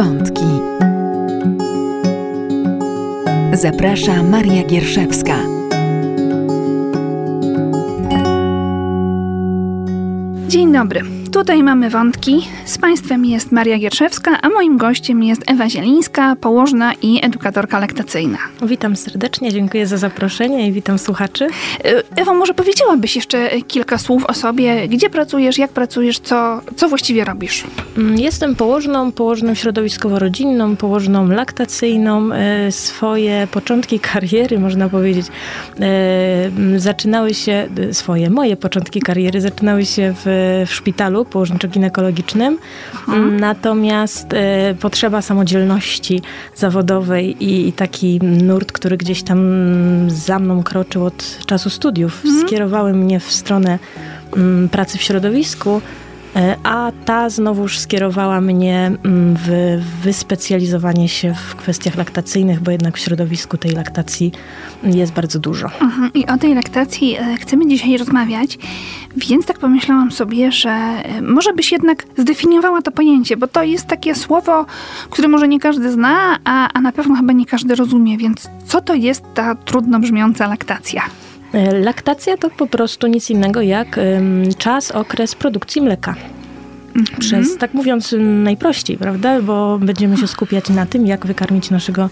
Wątki. Zaprasza Maria Gierszewska. Dzień dobry. Tutaj mamy wątki. Z Państwem jest Maria Gierszewska, a moim gościem jest Ewa Zielińska, położna i edukatorka laktacyjna. Witam serdecznie, dziękuję za zaproszenie i witam słuchaczy. E, Ewo, może powiedziałabyś jeszcze kilka słów o sobie? Gdzie pracujesz, jak pracujesz, co, co właściwie robisz? Mm, jestem położną, położną środowiskowo-rodzinną, położną laktacyjną. E, swoje początki kariery, można powiedzieć, e, zaczynały się, swoje, moje początki kariery zaczynały się w, w szpitalu położniczo-ginekologicznym. Mhm. Natomiast e, potrzeba samodzielności zawodowej i, i, taki nurt, który gdzieś tam za mną kroczył od czasu studiów, mhm. skierowały mnie w stronę mm, pracy w środowisku. E, a ta znowuż skierowała mnie mm, w wyspecjalizowanie się w kwestiach laktacyjnych, bo jednak w środowisku tej laktacji jest bardzo dużo. Mhm. I o tej laktacji e, chcemy dzisiaj rozmawiać, więc tak pomyślałam sobie, że e, może byś jednak zdefiniowała to pojęcie, bo to jest takie słowo, które może nie każdy zna, a, a na pewno chyba nie każdy rozumie, więc co to jest ta trudno brzmiąca laktacja? E, laktacja to po prostu nic innego jak czas, okres produkcji mleka. Mhm. Przez, tak mówiąc najprościej, prawda? Bo będziemy się skupiać na tym, jak wykarmić naszego,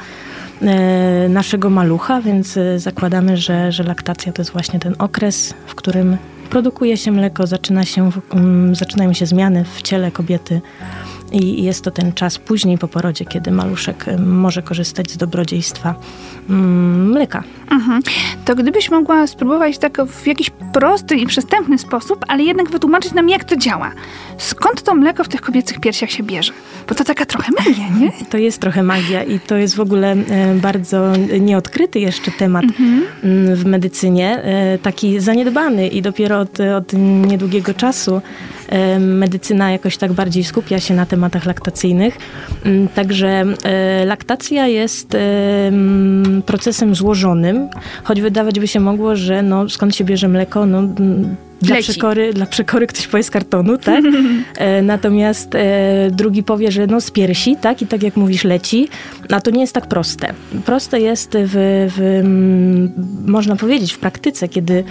e, naszego malucha, więc e, zakładamy, że, że laktacja to jest właśnie ten okres, w którym produkuje się mleko, zaczyna się, zaczynają się zmiany w ciele kobiety i jest to ten czas później po porodzie, kiedy maluszek może korzystać z dobrodziejstwa mm, mleka. Mhm. To gdybyś mogła spróbować tak w jakiś prosty i przystępny sposób, ale jednak wytłumaczyć nam, jak to działa. Skąd to mleko w tych kobiecych piersiach się bierze? Bo to taka trochę magia, nie? To jest trochę magia i to jest w ogóle e, bardzo nieodkryty jeszcze temat mhm. Mm, w medycynie. E, taki zaniedbany i dopiero od, od niedługiego czasu medycyna jakoś tak bardziej skupia się na tematach laktacyjnych. Mm, także laktacja jest procesem złożonym, choć wydawać by się mogło, że no, skąd się bierze mleko, no, dla przekory, dla przekory ktoś powie z kartonu, tak? E, natomiast e, drugi powie, że no z piersi, tak? I tak jak mówisz, leci. A to nie jest tak proste. Proste jest w, w mm, można powiedzieć, w praktyce, kiedy mm,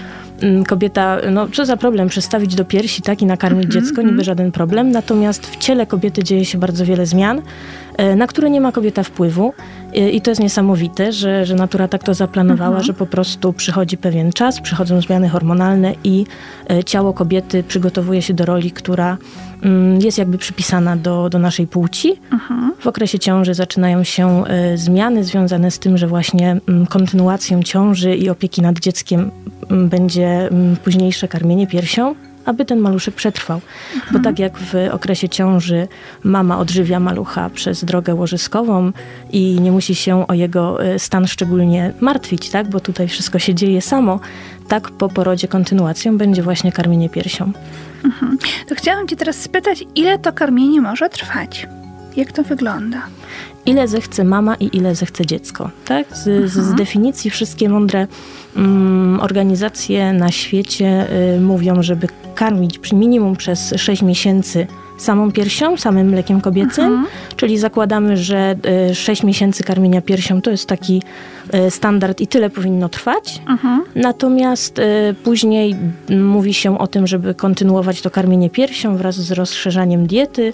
kobieta, no co za problem, przestawić do piersi, tak? I nakarmić mm -hmm. dziecko, niby żaden problem. Natomiast w ciele kobiety dzieje się bardzo wiele zmian, e, na które nie ma kobieta wpływu. I to jest niesamowite, że, że natura tak to zaplanowała, mhm. że po prostu przychodzi pewien czas, przychodzą zmiany hormonalne i e, ciało kobiety przygotowuje się do roli, która mm, jest jakby przypisana do, do naszej płci. Mhm. W okresie ciąży zaczynają się e, zmiany związane z tym, że właśnie mm, kontynuacją ciąży i opieki nad dzieckiem mm, będzie późniejsze karmienie piersią aby ten maluszek przetrwał. Mhm. Bo tak jak w okresie ciąży mama odżywia malucha przez drogę łożyskową i nie musi się o jego e, stan szczególnie martwić, tak? bo tutaj wszystko się dzieje samo, tak po porodzie kontynuacją będzie właśnie karmienie piersią. Mhm. To chciałam cię teraz spytać, ile to karmienie może trwać? Jak to wygląda? Ile zechce mama i ile zechce dziecko. Tak? Z, z, z mhm. definicji wszystkie mądre mm, organizacje na świecie y, mówią, żeby karmić minimum przez 6 miesięcy samą piersią, samym mlekiem kobiecym, mhm. czyli zakładamy, że 6 y, miesięcy karmienia piersią to jest taki y, standard i tyle powinno trwać. Mhm. Natomiast y, później mówi się o tym, żeby kontynuować to karmienie piersią wraz z rozszerzaniem diety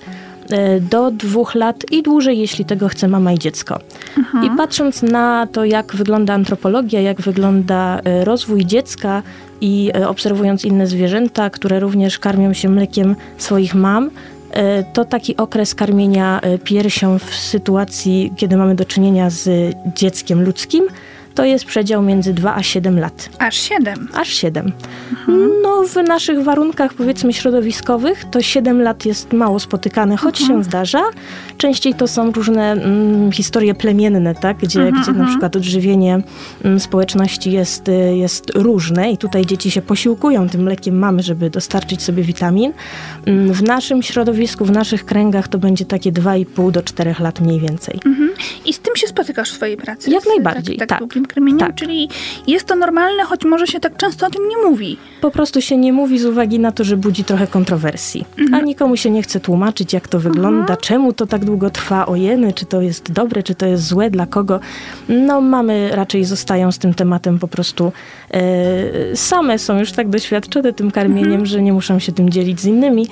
do dwóch lat i dłużej, jeśli tego chce mama i dziecko. Mhm. I patrząc na to, jak wygląda antropologia, jak wygląda rozwój dziecka i obserwując inne zwierzęta, które również karmią się mlekiem swoich mam, E, to taki okres karmienia e, piersią w sytuacji, kiedy mamy do czynienia z dzieckiem ludzkim, to jest przedział między 2 a 7 lat. Aż 7? Aż 7. Mhm. No w naszych warunkach powiedzmy środowiskowych to 7 lat jest mało spotykane, choć mhm. się zdarza. Częściej to są różne mm, historie plemienne, tak? gdzie, mhm, gdzie na mhm. przykład odżywienie mm, społeczności jest, y, jest różne i tutaj dzieci się posiłkują tym mlekiem mamy, żeby dostarczyć sobie witamin. Mm, w naszym środowisku, w naszych kręgach to będzie takie 2,5 do 4 lat mniej więcej. I z tym się spotykasz w swojej pracy? Jak najbardziej, tak. tak tym Tak. czyli jest to normalne, choć może się tak często o tym nie mówi. Po prostu się nie mówi z uwagi na to, że budzi trochę kontrowersji. A nikomu się nie chce tłumaczyć, jak to wygląda, czemu to tak długo trwa, ojeny, czy to jest dobre, czy to jest złe, dla kogo. No mamy raczej zostają z tym tematem po prostu e, same są już tak doświadczone tym karmieniem, że nie muszą się tym dzielić z innymi.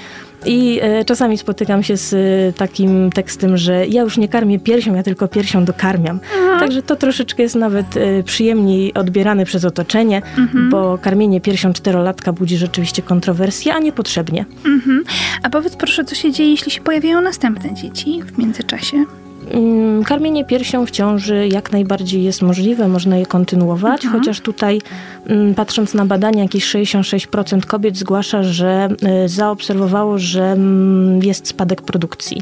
I e, czasami spotykam się z e, takim tekstem, że ja już nie karmię piersią, ja tylko piersią dokarmiam. Także to troszeczkę jest nawet e, przyjemniej odbierane przez otoczenie, bo karmienie piersią czterolatka budzi rzeczywiście kontrowersje, a niepotrzebnie. Mhm. A powiedz proszę, co się dzieje, jeśli się pojawiają następne dzieci w międzyczasie? Mm, Karmienie piersią w ciąży jak najbardziej jest możliwe, można je kontynuować, chociaż tutaj mm, patrząc na badania, jakieś 66% kobiet zgłasza, że y, zaobserwowało, że mm, jest spadek produkcji.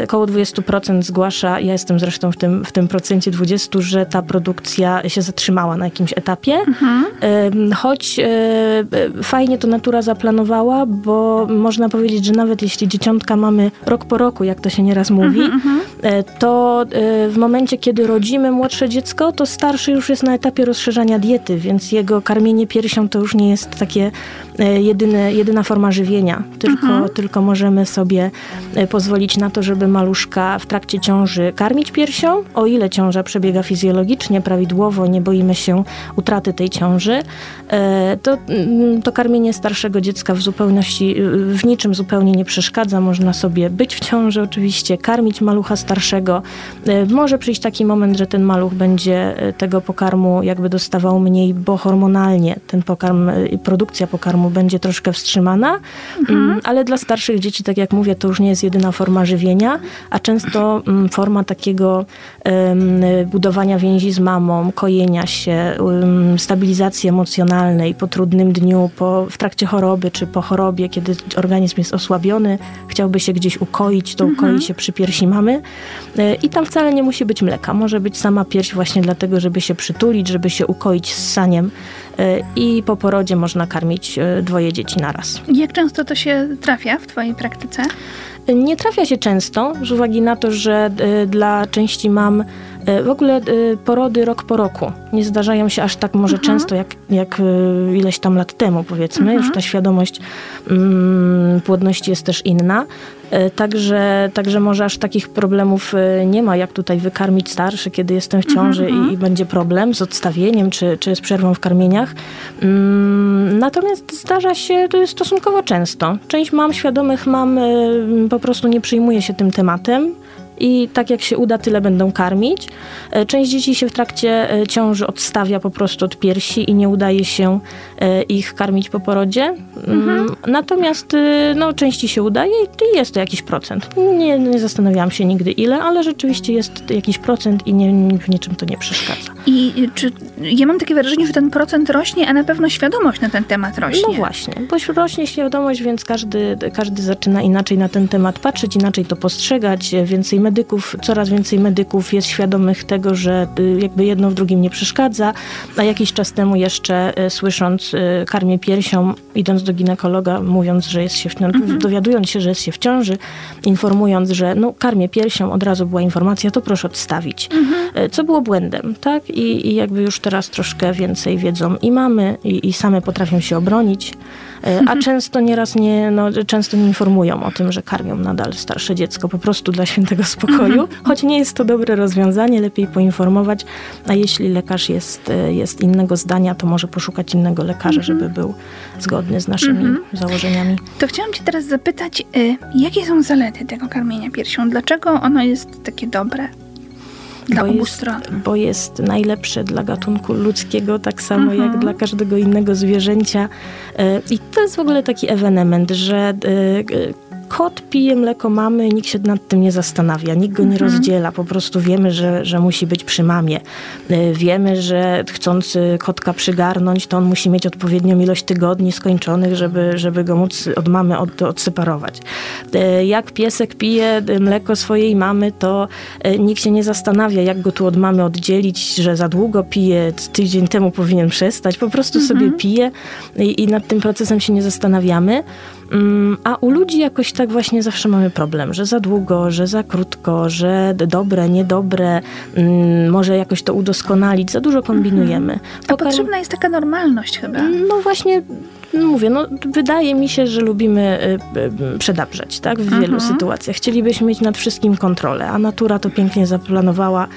Y, Około 20% zgłasza, ja jestem zresztą w tym, w tym procencie 20, że ta produkcja się zatrzymała na jakimś etapie. Ym, Choć y, fajnie to natura zaplanowała, bo można powiedzieć, że nawet jeśli dzieciątka mamy rok po roku, jak to się nieraz mówi, e, to e, w momencie, kiedy rodzimy młodsze dziecko, to starszy już jest na etapie rozszerzania diety, więc jego karmienie piersią to już nie jest takie e, jedyne, jedyna forma żywienia, tylko, tylko możemy sobie e, pozwolić na to, żeby maluszka w trakcie ciąży karmić piersią, o ile ciąża przebiega fizjologicznie, prawidłowo, nie boimy się utraty tej ciąży, e, to, mm, to karmienie starszego dziecka w zupełności, w niczym zupełnie nie przeszkadza. Można sobie być w ciąży oczywiście, karmić malucha starszego. Może przyjść taki moment, że ten maluch będzie tego pokarmu jakby dostawał mniej, bo hormonalnie ten pokarm, i produkcja pokarmu będzie troszkę wstrzymana, Mm, ale dla starszych dzieci, tak jak mówię, to już nie jest jedyna forma żywienia, a często mm, forma takiego budowania więzi z mamą, kojenia się, stabilizacji emocjonalnej po trudnym dniu, po, w trakcie choroby czy po chorobie, kiedy organizm jest osłabiony, chciałby się gdzieś ukoić, to ukoi się przy piersi mamy. E, I tam wcale nie musi być mleka. Może być sama pierś właśnie dlatego, żeby się przytulić, żeby się ukoić z saniem. I po porodzie można karmić e, dwoje dzieci naraz. Jak często to się trafia w twojej praktyce? Nie trafia się często, z uwagi na to, że e, dla części mam w ogóle e, porody rok po roku. Nie zdarzają się aż tak może często, jak, jak e, ileś tam lat temu, powiedzmy. Już ta świadomość mm, płodności jest też inna. E, Także, także może aż takich problemów e, nie ma, jak tutaj wykarmić starszy, kiedy jestem w ciąży i, i będzie problem z odstawieniem czy, czy z przerwą w karmieniach. Mm, Natomiast zdarza się to jest stosunkowo często. Część mam świadomych mam e, po prostu nie przyjmuje się tym tematem. I tak jak się uda, tyle będą karmić. E, Część dzieci się w trakcie e, ciąży odstawia po prostu od piersi i nie udaje się e, ich karmić po porodzie. Mm, Natomiast e, no, części się udaje i jest to jakiś procent. Nie, nie zastanawiałam się nigdy ile, ale rzeczywiście jest jakiś procent i nie, w niczym to nie przeszkadza. I czy ja mam takie wrażenie, że ten procent rośnie, a na pewno świadomość na ten temat rośnie. No właśnie, bo rośnie świadomość, więc każdy, każdy zaczyna inaczej na ten temat patrzeć, inaczej to postrzegać. Więcej medyków, coraz więcej medyków jest świadomych tego, że y, jakby jedno w drugim nie przeszkadza. A jakiś czas temu jeszcze y, słysząc y, karmię piersią, idąc do ginekologa, mówiąc, że jest się w ciąży, dowiadując się, że jest się w ciąży, informując, że no karmię piersią, od razu była informacja, to proszę odstawić. Y, Co było błędem, tak? I, I jakby już teraz troszkę więcej wiedzą i mamy, i, i same potrafią się obronić. A często nieraz nie, no, często nie informują o tym, że karmią nadal starsze dziecko po prostu dla świętego spokoju, choć nie jest to dobre rozwiązanie, lepiej poinformować, a jeśli lekarz jest, jest innego zdania, to może poszukać innego lekarza, żeby był zgodny z naszymi założeniami. To chciałam cię teraz zapytać, y, jakie są zalety tego karmienia piersią? Dlaczego ono jest takie dobre? Dla Bo obu jest- stron. Bo jest najlepsze dla gatunku ludzkiego, tak samo jak dla każdego innego zwierzęcia. E, I to jest w ogóle taki ewenement, że e, e, kot pije mleko mamy, nikt się nad tym nie zastanawia, nikt go nie rozdziela, po prostu wiemy, że, że musi być przy mamie. E, Wiemy, że chcąc e, kotka przygarnąć, to on musi mieć odpowiednią ilość tygodni skończonych, żeby, żeby go móc od mamy od, odseparować. E, Jak piesek pije mleko swojej mamy, to nikt się nie zastanawia, jak go tu od mamy oddzielić, że za długo pije, tydzień temu powinien przestać, po prostu sobie pije i, i nad tym procesem się nie zastanawiamy. Mm, A u ludzi jakoś tak właśnie zawsze mamy problem, że za długo, że za krótko, że dobre, niedobre, mm, może jakoś to udoskonalić, za dużo kombinujemy. Mhm. A potrzebna jest taka normalność chyba. No właśnie no mówię, no wydaje mi się, że lubimy y, y, przedabrzać, tak, w wielu mhm. sytuacjach. Chcielibyśmy mieć nad wszystkim kontrolę, a natura to pięknie zaplanowała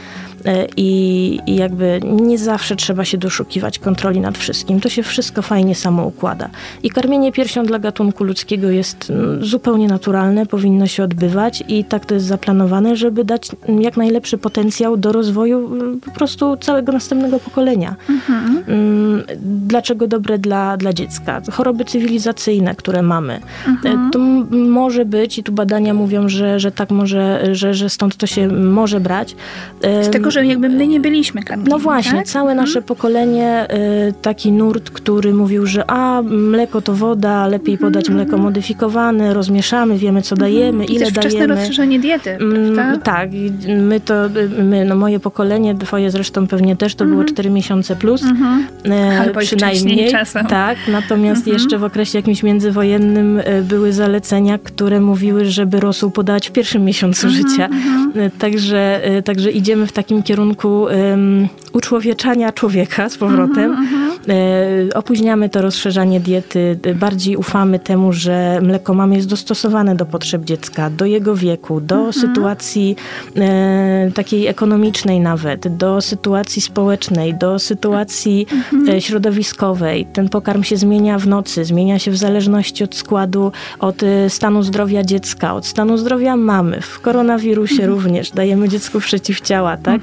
i, i jakby nie zawsze trzeba się doszukiwać kontroli nad wszystkim. To się wszystko fajnie samo układa. I karmienie piersią dla gatunku ludzkiego jest mm, zupełnie naturalne, powinno się odbywać i tak to jest zaplanowane, żeby dać jak najlepszy potencjał do rozwoju mm, po prostu całego następnego pokolenia. Mhm. Mm, dlaczego dobre dla, dla dziecka? Choroby cywilizacyjne, które mamy. Mhm. To może być, i tu badania mówią, że, że tak może, że, że stąd to się może brać. Z tego, że jakby my nie byliśmy karmieni. No właśnie, tak? całe nasze mhm. pokolenie, y, taki nurt, który mówił, że a, mleko to woda, lepiej mhm, podać mleko mhm. modyfikowane, rozmieszamy, wiemy co dajemy, I ile też dajemy. wczesne rozszerzenie diety, mm, prawda? Tak, my to, my, no moje pokolenie, twoje zresztą pewnie też, to było 4 miesiące plus. E, Albo przynajmniej. Czasem. Tak, natomiast jeszcze w okresie jakimś międzywojennym były zalecenia, które mówiły, żeby rosół podać w pierwszym miesiącu życia. Także, także idziemy w takim kierunku um, uczłowieczania człowieka z powrotem. Uh-huh, uh-huh. opóźniamy to rozszerzanie diety, bardziej ufamy temu, że mleko mamy jest dostosowane do potrzeb dziecka, do jego wieku, do uh-huh. sytuacji e, takiej ekonomicznej nawet, do sytuacji społecznej, do sytuacji e, środowiskowej. Ten pokarm się zmienia w nocy, zmienia się w zależności od składu, od e, stanu zdrowia dziecka, od stanu zdrowia mamy. W koronawirusie również dajemy dziecku przeciwciała, tak?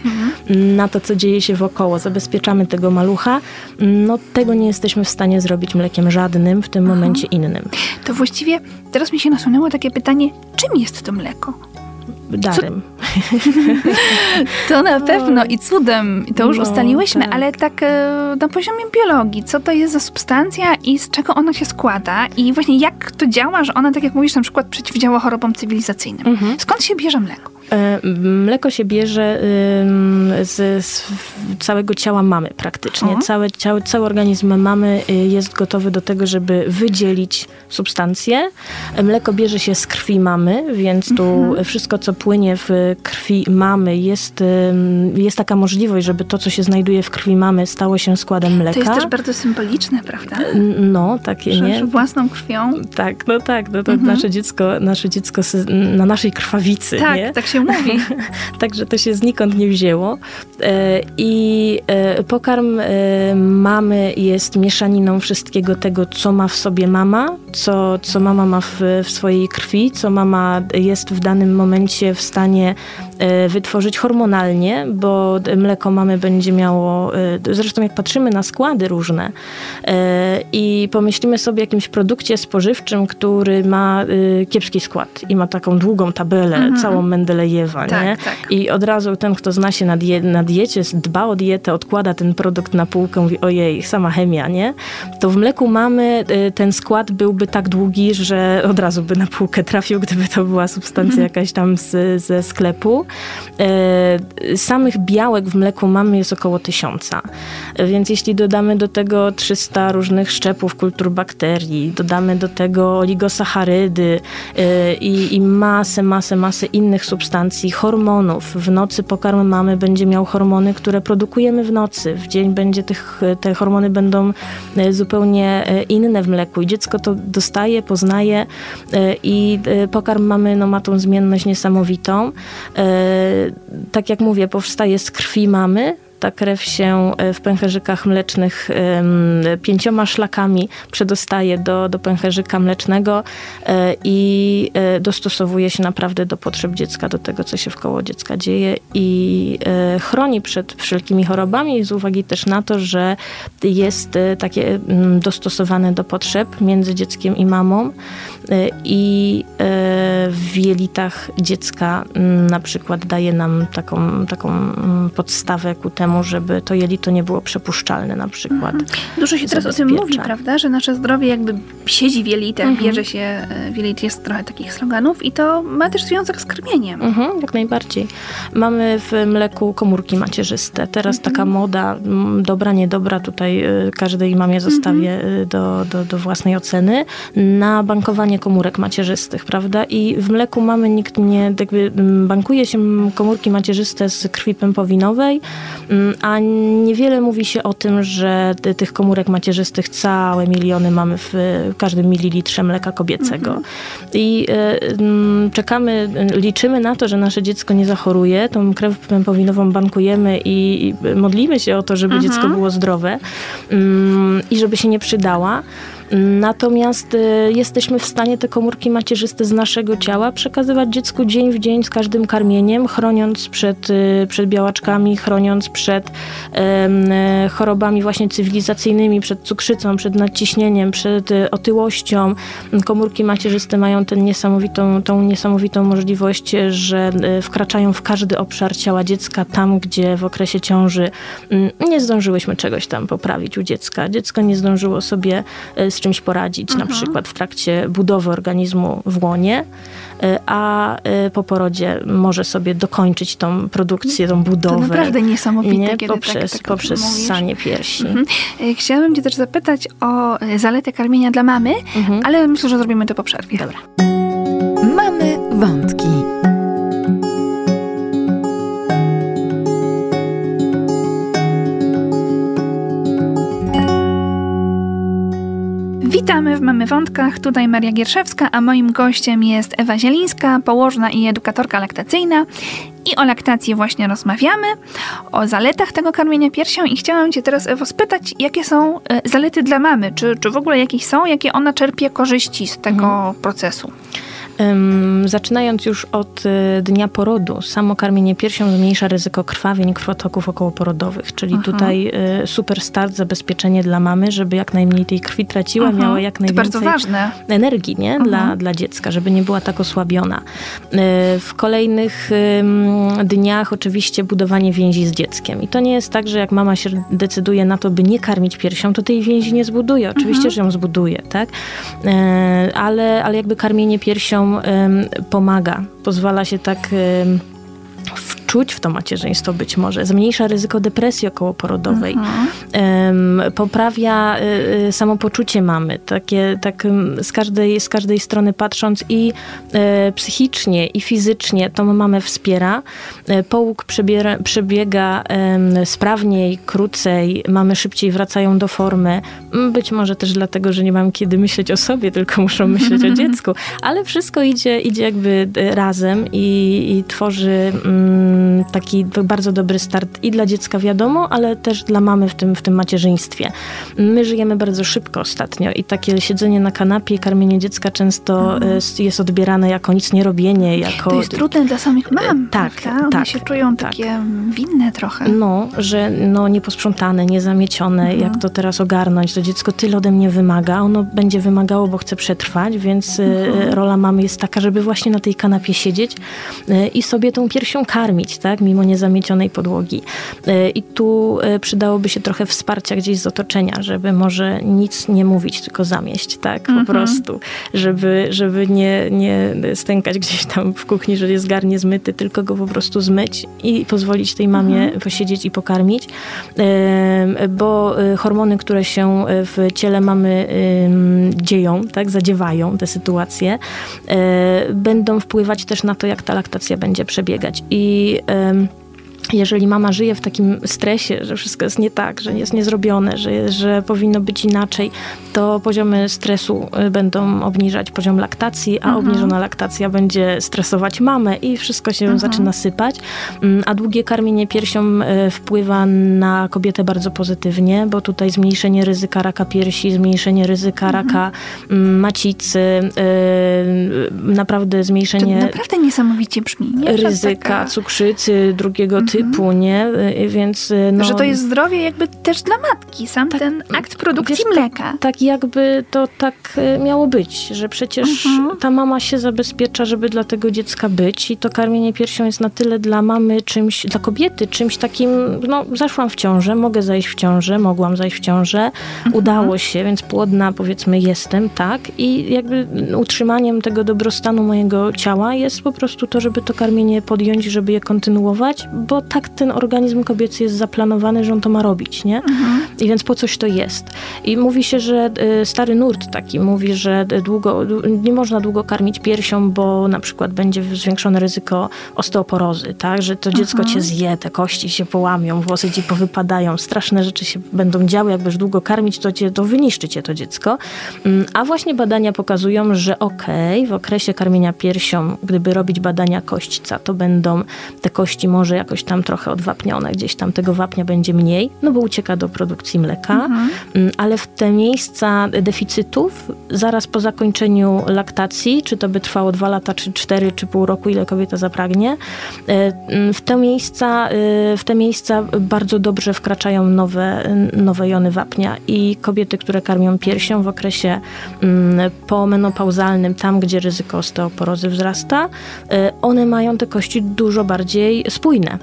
Na to, co dzieje się wokoło, zabezpieczamy tego malucha, no tego nie jesteśmy w stanie zrobić mlekiem żadnym, w tym Aha. momencie innym. To właściwie teraz mi się nasunęło takie pytanie, czym jest to mleko? darem. to na pewno i cudem, to już no, ustaliłyśmy, tak. ale tak e, na poziomie biologii, co to jest za substancja i z czego ona się składa i właśnie jak to działa, że ona, tak jak mówisz, na przykład przeciwdziała chorobom cywilizacyjnym. Mhm. Skąd się bierze mleko? E, mleko się bierze z, z całego ciała mamy praktycznie. Całe, ciało, cały organizm mamy y, jest gotowy do tego, żeby wydzielić substancje. Mleko bierze się z krwi mamy, więc tu mhm. wszystko, co płynie w krwi mamy, jest, jest taka możliwość, żeby to, co się znajduje w krwi mamy, stało się składem mleka. To jest też bardzo symboliczne, prawda? No, takie, że, nie? Własną krwią. Tak, no tak, no to mhm. nasze dziecko, nasze dziecko na naszej krwawicy, tak, nie? Tak, się mówi. Także to się znikąd nie wzięło. E, I e, pokarm e, mamy jest mieszaniną wszystkiego tego, co ma w sobie mama, co, co mama ma w, w swojej krwi, co mama jest w danym momencie w stanie E, wytworzyć hormonalnie, bo mleko mamy będzie miało, e, zresztą jak patrzymy na składy różne e, i pomyślimy sobie o jakimś produkcie spożywczym, który ma kiepski skład i ma taką długą tabelę, mhm. całą Mendelejewa, tak, nie? Tak. I od razu ten, kto zna się na, die na diecie, dba o dietę, odkłada ten produkt na półkę, mówi ojej, sama chemia, nie? To w mleku mamy ten skład byłby tak długi, że od razu by na półkę trafił, gdyby to była substancja mhm. jakaś tam z, ze sklepu. E, samych białek w mleku mamy jest około tysiąca. Więc jeśli dodamy do tego 300 różnych szczepów kultur bakterii, dodamy do tego oligosacharydy e, i, i masę, masę, masę innych substancji, hormonów. W nocy pokarm mamy będzie miał hormony, które produkujemy w nocy. W dzień będzie tych, te hormony będą e, zupełnie inne w mleku i dziecko to dostaje, poznaje i pokarm mamy no, ma tą zmienność niesamowitą. E, tak jak mówię, powstaje z krwi mamy, ta krew się e, w pęcherzykach mlecznych pięcioma szlakami przedostaje do, do pęcherzyka mlecznego e, i dostosowuje się naprawdę do potrzeb dziecka, do tego, co się wkoło dziecka dzieje i chroni przed wszelkimi chorobami z uwagi też na to, że jest takie dostosowane do potrzeb między dzieckiem i mamą i w jelitach dziecka mm, na przykład daje nam taką, taką mm, podstawę ku temu, żeby to jelito nie było przepuszczalne na przykład. Mhm. Dużo się teraz o tym mówi, prawda, że nasze zdrowie jakby siedzi w jelitach, mhm. bierze się e, w jelit, jest trochę takich sloganów i to ma też związek z krmieniem. Mhm, jak najbardziej. Mamy w mleku komórki macierzyste. Teraz mhm. taka moda, dobra, niedobra, tutaj y, każdej mamie zostawię mhm. Y, do, do, do własnej oceny, na bankowanie komórek macierzystych, prawda? I w mleku mamy nikt nie, jakby bankuje się komórki macierzyste z krwi pępowinowej, a niewiele mówi się o tym, że tych komórek macierzystych całe miliony mamy w każdym mililitrze mleka kobiecego. Mhm. I y, czekamy, liczymy na to, że nasze dziecko nie zachoruje, tą krew pępowinową bankujemy i modlimy się o to, żeby mhm. dziecko było zdrowe mm, i żeby się nie przydała. Natomiast y, jesteśmy w stanie te komórki macierzyste z naszego ciała przekazywać dziecku dzień w dzień z każdym karmieniem, chroniąc przed, y, przed białaczkami, chroniąc przed e, chorobami właśnie cywilizacyjnymi, przed cukrzycą, przed nadciśnieniem, przed y, otyłością. Komórki macierzyste mają tę niesamowitą, tą niesamowitą możliwość, że wkraczają w każdy obszar ciała dziecka, tam gdzie w okresie ciąży mm, nie zdążyłyśmy czegoś tam poprawić u dziecka. Dziecko nie zdążyło sobie z czymś poradzić, mhm. na przykład w trakcie budowy organizmu w łonie, y, a y, po porodzie może sobie dokończyć tą produkcję, tą budowę. To naprawdę niesamowite, nie? kiedy poprzez, tak, tak poprzez ssanie piersi. Mhm. Y, chciałabym cię też zapytać o zaletę karmienia dla mamy, mhm. ale myślę, że zrobimy to po przerwie. Dobra. Witamy w Mamy Wątkach, tutaj Maria Gierszewska, a moim gościem jest Ewa Zielińska, położna i edukatorka laktacyjna. I o laktacji właśnie rozmawiamy, o zaletach tego karmienia piersią i chciałam Cię teraz, Ewo, spytać, jakie są e, zalety dla mamy? Czy, czy w ogóle jakieś są? Jakie ona czerpie korzyści z tego mhm. procesu? Zaczynając już od y, dnia porodu, samo karmienie piersią zmniejsza ryzyko krwawień, krwotoków okołoporodowych, czyli Aha. tutaj y, super start, zabezpieczenie dla mamy, żeby jak najmniej tej krwi traciła, Aha. miała jak najwięcej energii nie? Dla, dla dziecka, żeby nie była tak osłabiona. Y, w kolejnych dniach oczywiście budowanie więzi z dzieckiem. I to nie jest tak, że jak mama się decyduje na to, by nie karmić piersią, to tej więzi nie zbuduje. Oczywiście, Aha. że ją zbuduje, tak? Ale, ale jakby karmienie piersią pomaga. Pozwala się tak wczuć w to macierzyństwo być może, zmniejsza ryzyko depresji okołoporodowej, mhm. poprawia y, y, samopoczucie mamy, takie, tak z każdej, z każdej strony patrząc i y, psychicznie, i fizycznie tą mamę wspiera. Połóg przebiera, przebiega sprawniej, krócej, mamy szybciej wracają do formy. Być może też dlatego, że nie mam kiedy myśleć o sobie, tylko muszą myśleć o dziecku, ale wszystko idzie, idzie jakby razem i, i tworzy mm, taki bardzo dobry start i dla dziecka wiadomo, ale też dla mamy w tym, w tym macierzyństwie. My żyjemy bardzo szybko ostatnio i takie siedzenie na kanapie i karmienie dziecka często mhm. E, jest odbierane jako nic nie robienie, jako... To jest trudne dla samych mam, Tak, prawda? One tak. się czują tak. takie winne trochę. No, że no, nieposprzątane, niezamiecione, mhm. jak to teraz ogarnąć, to dziecko tyle ode mnie wymaga, ono będzie wymagało, bo chce przetrwać, więc e, mhm. rola mamy jest taka, żeby właśnie na tej kanapie siedzieć e, i sobie tą piersią karmić tak, mimo niezamiecionej podłogi. E, I tu e, przydałoby się trochę wsparcia gdzieś z otoczenia, żeby może nic nie mówić, tylko zamieść, tak, po mhm. prostu, żeby, żeby nie, nie stękać gdzieś tam w kuchni, że jest garnie zmyty, tylko go po prostu zmyć i pozwolić tej mamie mhm. posiedzieć i pokarmić, e, bo hormony, które się w ciele mamy dzieją, tak, zadziewają te sytuacje, będą wpływać też na to, jak ta laktacja będzie przebiegać. I um, jeżeli mama żyje w takim stresie, że wszystko jest nie tak, że jest niezrobione, że, że powinno być inaczej, to poziomy stresu y, będą obniżać poziom laktacji, a mhm. obniżona laktacja będzie stresować mamę i wszystko się mhm. zaczyna sypać. Mm, a długie karmienie piersią y, wpływa na kobietę bardzo pozytywnie, bo tutaj zmniejszenie ryzyka raka piersi, zmniejszenie ryzyka mhm. raka mm, macicy, y, naprawdę zmniejszenie... To naprawdę niesamowicie brzmi. Nie? Ryzyka taka... cukrzycy drugiego typu typu, nie? Y, Więc y, no, Że to jest zdrowie jakby też dla matki, sam Tak, ten akt produkcji wiesz, mleka. tak jakby to tak y, miało być, że przecież Mhm. ta mama się zabezpiecza, żeby dla tego dziecka być i to karmienie piersią jest na tyle dla mamy czymś, dla kobiety czymś takim, no zaszłam w ciążę, mogę zajść w ciążę, mogłam zajść w ciążę, Mhm. udało się, więc płodna powiedzmy jestem, tak? I jakby utrzymaniem tego dobrostanu mojego ciała jest po prostu to, żeby to karmienie podjąć, żeby je kontynuować, bo tak ten organizm kobiecy jest zaplanowany, że on to ma robić, nie? Mhm. I więc po coś to jest. I mówi się, że e, stary nurt taki mówi, że długo, nie można długo karmić piersią, bo na przykład będzie zwiększone ryzyko osteoporozy, tak? Że to dziecko cię zje, te kości się połamią, włosy ci powypadają, straszne rzeczy się będą działy, jakbyś długo karmić, to, cię, to wyniszczy cię to dziecko. Mm, A właśnie badania pokazują, że okej, w okresie karmienia piersią, gdyby robić badania kośćca, to będą te kości może jakoś tam trochę odwapnione, gdzieś tam tego wapnia będzie mniej, no bo ucieka do produkcji mleka, Mm, ale w te miejsca deficytów, zaraz po zakończeniu laktacji, czy to by trwało dwa lata, czy cztery, czy pół roku, ile kobieta zapragnie, e, mm, w te miejsca, e, w te miejsca bardzo dobrze wkraczają nowe, nowe jony wapnia i kobiety, które karmią piersią w okresie mm, pomenopauzalnym, tam gdzie ryzyko osteoporozy wzrasta, e, one mają te kości dużo bardziej spójne.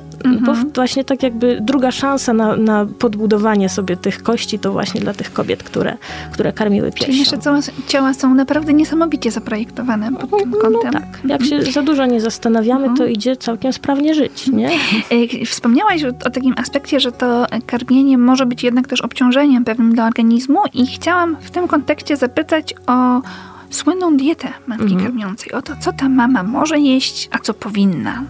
Bo w- właśnie tak jakby druga szansa na, na podbudowanie sobie tych kości to właśnie dla tych kobiet, które, które karmiły piersią. Czyli nasze cała, ciała są naprawdę niesamowicie zaprojektowane pod tym No kątem. tak, jak się za dużo nie zastanawiamy, Mhm. to idzie całkiem sprawnie żyć, nie? E, Wspomniałaś o, o takim aspekcie, że to karmienie może być jednak też obciążeniem pewnym dla organizmu i chciałam w tym kontekście zapytać o słynną dietę matki Mhm. karmiącej. O to, co ta mama może jeść, a co powinna,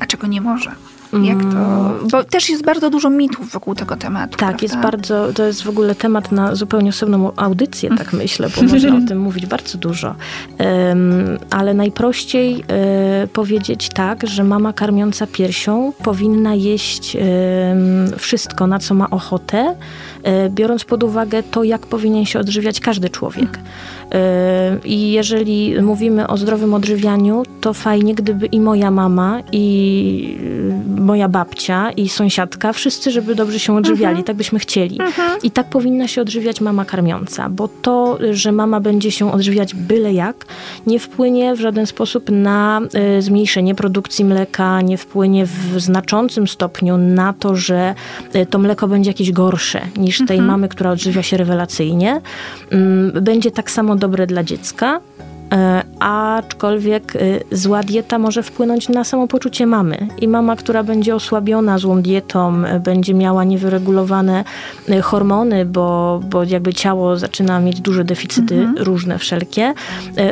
a czego nie może. Jak to... Bo też jest bardzo dużo mitów wokół tego tematu. Mm. Tak, jest prawda? bardzo, to jest w ogóle temat na zupełnie osobną audycję, tak myślę, bo można o tym mówić bardzo dużo. Em, ale najprościej e, powiedzieć tak, że mama karmiąca piersią powinna jeść wszystko, na co ma ochotę, biorąc pod uwagę to, jak powinien się odżywiać każdy człowiek. E, I jeżeli mówimy o zdrowym odżywianiu, to fajnie, gdyby i moja mama, i y, moja babcia, i sąsiadka, wszyscy, żeby dobrze się odżywiali, tak byśmy chcieli. I tak powinna się odżywiać mama karmiąca, bo to, że mama będzie się odżywiać byle jak, nie wpłynie w żaden sposób na zmniejszenie produkcji mleka, nie wpłynie w znaczącym stopniu na to, że to mleko będzie jakieś gorsze niż tej mamy, która odżywia się rewelacyjnie. Ym, Będzie tak samo dobre dla dziecka, Aczkolwiek y, zła dieta może wpłynąć na samopoczucie mamy. I mama, która będzie osłabiona złą dietą, y, będzie miała niewyregulowane hormony, bo, bo jakby ciało zaczyna mieć duże deficyty, różne wszelkie,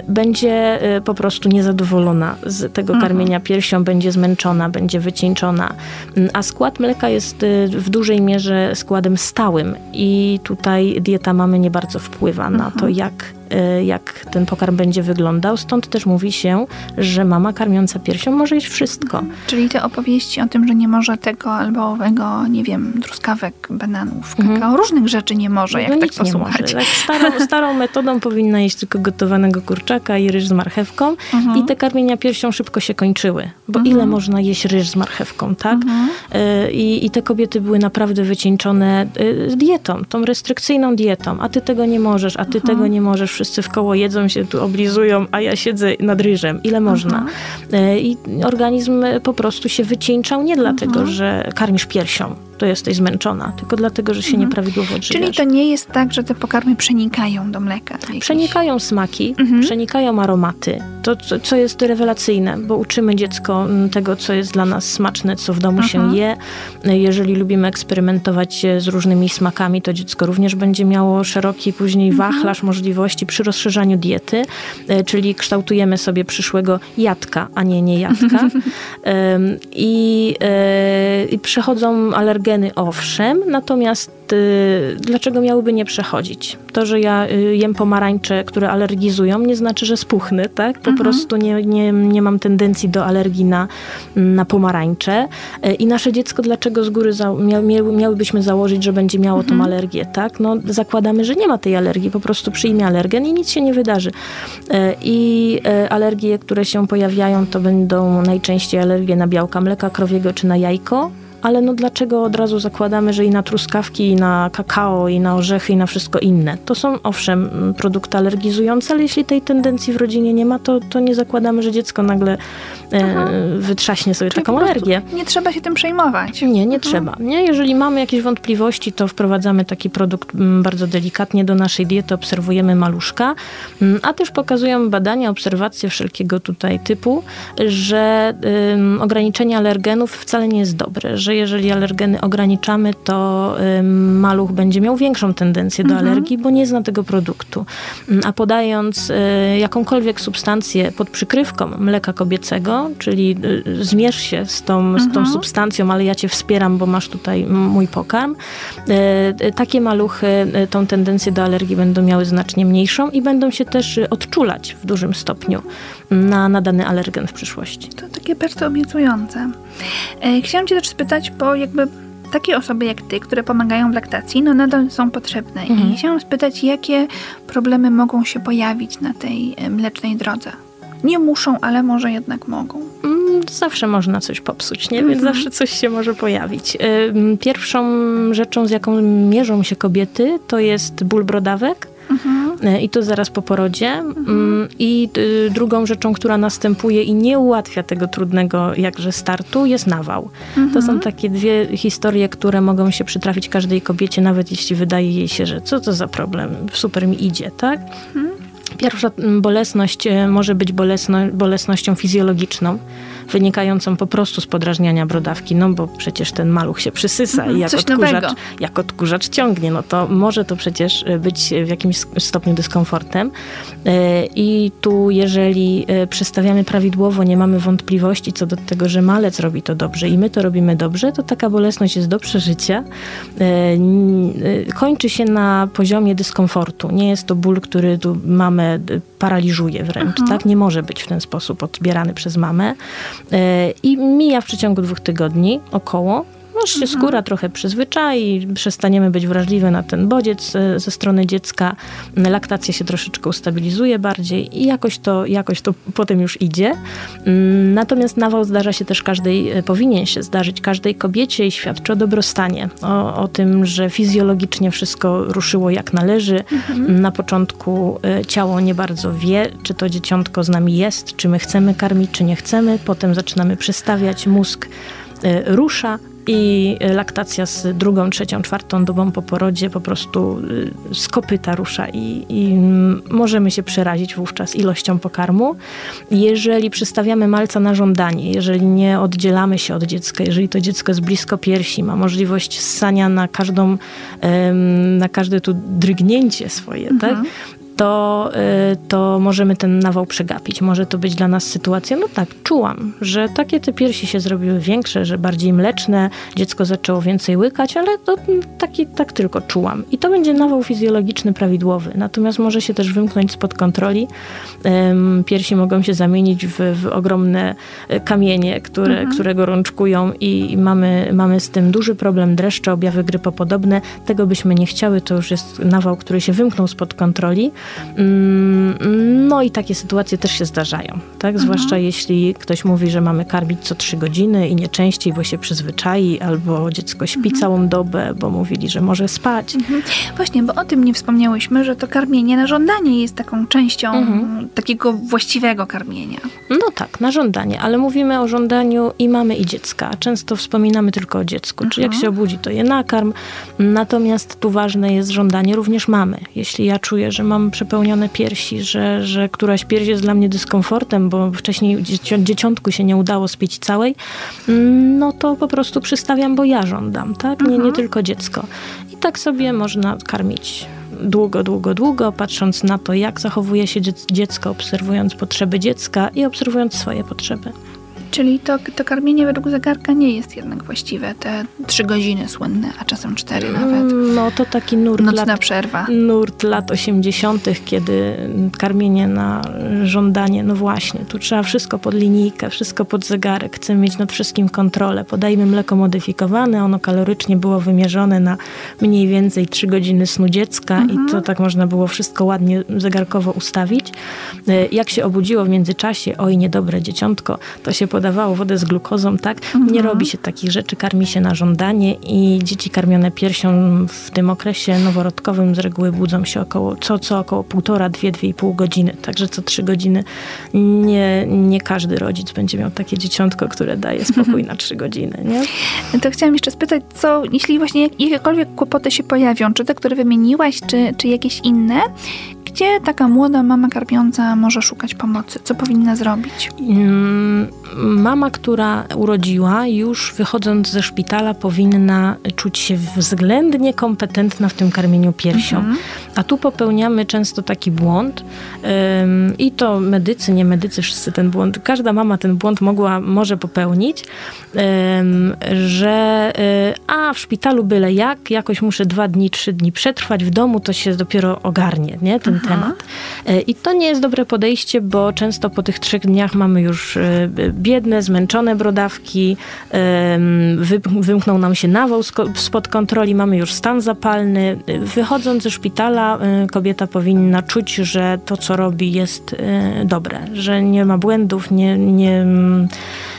będzie po prostu niezadowolona z tego karmienia piersią, będzie zmęczona, będzie wycieńczona. Mm, A skład mleka jest w dużej mierze składem stałym i tutaj dieta mamy nie bardzo wpływa na to, jak y, jak ten pokarm będzie wyglądał. Stąd też mówi się, że mama karmiąca piersią może jeść wszystko. Czyli te opowieści o tym, że nie może tego albo owego, nie wiem, truskawek, bananów, kakao, Mhm. różnych rzeczy nie może, jak No tak posłuchać. Tak starą, starą metodą powinna jeść tylko gotowanego kurczaka i ryż z marchewką Mhm. i te karmienia piersią szybko się kończyły. Bo ile można jeść ryż z marchewką, tak? Mhm. Y, I, I te kobiety były naprawdę wycieńczone y, dietą, tą restrykcyjną dietą. A ty tego nie możesz, a ty Mhm. tego nie możesz. Wszyscy w koło jedzą się, tu oblizują, a ja siedzę nad ryżem. Ile można? Mhm. Y, I organizm po prostu się wycieńczał nie dlatego, Mhm. że karmisz piersią, to jesteś zmęczona, tylko dlatego, że się nieprawidłowo odżywiasz. Mhm. Czyli to nie jest tak, że te pokarmy przenikają do mleka. jakieś. Przenikają smaki, Mhm. przenikają aromaty. To, co- jest rewelacyjne, bo uczymy dziecko mm, tego, co jest dla nas smaczne, co w domu Mhm. się je. Jeżeli lubimy eksperymentować e, z różnymi smakami, to dziecko również będzie miało szeroki później Mhm. wachlarz możliwości przy rozszerzaniu diety, e, czyli kształtujemy sobie przyszłego jadka, a nie niejadka. I, e, I przychodzą alergeny alergeny owszem, natomiast y, dlaczego miałyby nie przechodzić? To, że ja y, jem pomarańcze, które alergizują, nie znaczy, że spuchnę, tak? Po mhm. prostu nie, nie, nie mam tendencji do alergii na, na pomarańcze. Y, I nasze dziecko, dlaczego z góry za, mia, miałybyśmy założyć, że będzie miało mhm. tą alergię, tak? No zakładamy, że nie ma tej alergii, po prostu przyjmie alergen i nic się nie wydarzy. I alergie, które się pojawiają, to będą najczęściej alergie na białka mleka krowiego czy na jajko ale no dlaczego od razu zakładamy, że i na truskawki, i na kakao, i na orzechy, i na wszystko inne? To są owszem produkty alergizujące, ale jeśli tej tendencji w rodzinie nie ma, to, to nie zakładamy, że dziecko nagle e, wytrzaśnie sobie Czyli taką alergię. Nie trzeba się tym przejmować. Nie, nie mhm. trzeba. Nie? Jeżeli mamy jakieś wątpliwości, to wprowadzamy taki produkt mm, bardzo delikatnie do naszej diety, obserwujemy maluszka, mm, a też pokazują badania, obserwacje wszelkiego tutaj typu, że ograniczenie alergenów wcale nie jest dobre, że jeżeli alergeny ograniczamy, to maluch będzie miał większą tendencję do mhm. alergii, bo nie zna tego produktu. Mm, a podając y, jakąkolwiek substancję pod przykrywką mleka kobiecego, czyli y, zmierz się z tą, mhm. z tą mhm. substancją, ale ja cię wspieram, bo masz tutaj mój pokarm, y, takie maluchy tą tendencję do alergii będą miały znacznie mniejszą i będą się też odczulać w dużym stopniu na, na dany alergen w przyszłości. To takie bardzo obiecujące. E, chciałam Cię też spytać, bo jakby takie osoby jak Ty, które pomagają w laktacji, no nadal są potrzebne. Mhm. I chciałam spytać, jakie problemy mogą się pojawić na tej e, mlecznej drodze? Nie muszą, ale może jednak mogą. Mm, zawsze można coś popsuć, nie? Więc mhm. zawsze coś się może pojawić. Pierwszą rzeczą, z jaką mierzą się kobiety, to jest ból brodawek Mhm. E, I to zaraz po porodzie. Mhm. Mm, I y, drugą rzeczą, która następuje i nie ułatwia tego trudnego jakże startu, jest nawał. Mhm. To są mhm. takie dwie historie, które mogą się przytrafić każdej kobiecie, nawet jeśli wydaje jej się, że co to za problem, super mi idzie, tak? Mhm. Pierwsza bolesność e, może być bolesno, bolesnością fizjologiczną wynikającą po prostu z podrażniania brodawki, no bo przecież ten maluch się przysysa mhm, i jak odkurzacz, jak odkurzacz ciągnie, no to może to przecież e, być w jakimś stopniu dyskomfortem. E, I tu jeżeli e, przestawiamy prawidłowo, nie mamy wątpliwości co do tego, że malec robi to dobrze i my to robimy dobrze, to taka bolesność jest do przeżycia. Kończy się na poziomie dyskomfortu. Nie jest to ból, który tu mamę paraliżuje wręcz, mhm. tak? Nie może być w ten sposób odbierany przez mamę. E, I mija w przeciągu dwóch tygodni około. Aż się mhm. skóra trochę przyzwyczai, przestaniemy być wrażliwe na ten bodziec e, ze strony dziecka, laktacja się troszeczkę ustabilizuje bardziej i jakoś to, jakoś to potem już idzie. Mm, natomiast nawał zdarza się też każdej, e, powinien się zdarzyć każdej kobiecie i świadczy o dobrostanie, o, o tym, że fizjologicznie wszystko ruszyło jak należy. Mhm. Na początku e, ciało nie bardzo wie, czy to dzieciątko z nami jest, czy my chcemy karmić, czy nie chcemy. Potem zaczynamy przystawiać, mózg rusza, i laktacja z drugą, trzecią, czwartą dobą po porodzie po prostu y, z kopyta rusza i, i możemy się przerazić wówczas ilością pokarmu. Jeżeli przystawiamy malca na żądanie, jeżeli nie oddzielamy się od dziecka, jeżeli to dziecko jest blisko piersi, ma możliwość ssania na każdą, na każde tu drgnięcie swoje, tak? mhm. tak? To, y, to możemy ten nawał przegapić. Może to być dla nas sytuacja, no tak, czułam, że takie te piersi się zrobiły większe, że bardziej mleczne, dziecko zaczęło więcej łykać, ale to taki, tak tylko czułam. I to będzie nawał fizjologiczny prawidłowy. Natomiast może się też wymknąć spod kontroli. Piersi mogą się zamienić w, w ogromne e, kamienie, które, mhm. które gorączkują i mamy, mamy z tym duży problem, dreszcze, objawy grypopodobne. Tego byśmy nie chciały, to już jest nawał, który się wymknął spod kontroli. Mm, no i takie sytuacje też się zdarzają, tak? Mhm. Zwłaszcza jeśli ktoś mówi, że mamy karmić co trzy godziny i nie częściej, bo się przyzwyczai, albo dziecko śpi mhm. całą dobę, bo mówili, że może spać. Mhm. Właśnie, bo o tym nie wspomniałyśmy, że to karmienie na żądanie jest taką częścią mhm. takiego właściwego karmienia. No tak, na żądanie, ale mówimy o żądaniu i mamy i dziecka. Często wspominamy tylko o dziecku, czy jak mhm. się obudzi, to je nakarm. Natomiast tu ważne jest żądanie również mamy. Jeśli ja czuję, że mam przepełnione piersi, że, że któraś pierś jest dla mnie dyskomfortem, bo wcześniej dzieciątku się nie udało spić całej, mm, no to po prostu przystawiam, bo ja żądam, tak? Nie, nie mhm. tylko dziecko. I tak sobie można karmić długo, długo, długo, patrząc na to, jak zachowuje się dziecko, obserwując potrzeby dziecka i obserwując swoje potrzeby. Czyli to, to karmienie według zegarka nie jest jednak właściwe. Te trzy godziny słynne, a czasem cztery nawet. No to taki nurt Nocna lat, przerwa. nurt lat 80., kiedy karmienie na żądanie, no właśnie, tu trzeba wszystko pod linijkę, wszystko pod zegarek, chcemy mieć nad wszystkim kontrolę. Podajmy mleko modyfikowane, ono kalorycznie było wymierzone na mniej więcej 3 godziny snu dziecka i to tak można było wszystko ładnie zegarkowo ustawić. E, Jak się obudziło w międzyczasie, oj niedobre dzieciątko, to się podawało wodę z glukozą, tak? Nie robi się takich rzeczy, karmi się na żądanie i dzieci karmione piersią w tym okresie noworodkowym z reguły budzą się około, co, co około półtora, dwie, dwie i pół godziny. Także co trzy godziny nie, nie każdy rodzic będzie miał takie dzieciątko, które daje spokój na trzy godziny, nie? To chciałam jeszcze spytać, co, jeśli właśnie jak- jakiekolwiek kłopoty się pojawią, czy te, które wymieniłaś, czy, czy jakieś inne, gdzie taka młoda mama karmiąca może szukać pomocy? Co powinna zrobić? Mm, Mama, która urodziła, już wychodząc ze szpitala, powinna czuć się względnie kompetentna w tym karmieniu piersią. A tu popełniamy często taki błąd ym, i to medycy, nie medycy, wszyscy ten błąd, każda mama ten błąd mogła, może popełnić, ym, że y, a w szpitalu byle jak, jakoś muszę dwa dni, trzy dni przetrwać, w domu to się dopiero ogarnie, nie, ten temat. Y, I to nie jest dobre podejście, bo często po tych trzech dniach mamy już y, biedne, zmęczone brodawki, ym, wy, wymknął nam się nawał spod kontroli, mamy już stan zapalny. Wychodząc ze szpitala, y, kobieta powinna czuć, że to, co robi, jest y, dobre, że nie ma błędów, nie, nie,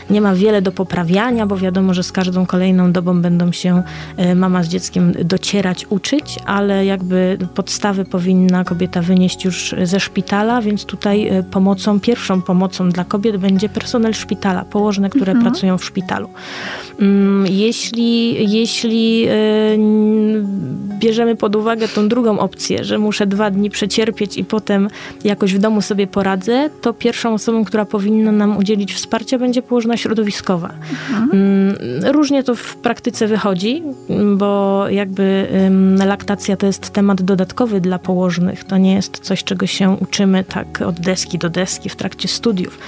nie ma wiele do poprawiania, bo wiadomo, że z każdą kolejną dobą będą się y, mama z dzieckiem docierać, uczyć, ale jakby podstawy powinna kobieta wynieść już ze szpitala, więc tutaj y, pomocą, pierwszą pomocą dla kobiet będzie personel szpitala, położne, które pracują w szpitalu. Mm, Jeśli, jeśli n- bierzemy pod uwagę tą drugą opcję, że muszę dwa dni przecierpieć i potem jakoś w domu sobie poradzę, to pierwszą osobą, która powinna nam udzielić wsparcia, będzie położna środowiskowa. Mm, Różnie to w praktyce wychodzi, mm, bo jakby laktacja to jest temat dodatkowy dla położnych. To nie jest coś, czego się uczymy tak od deski do deski w trakcie studiów.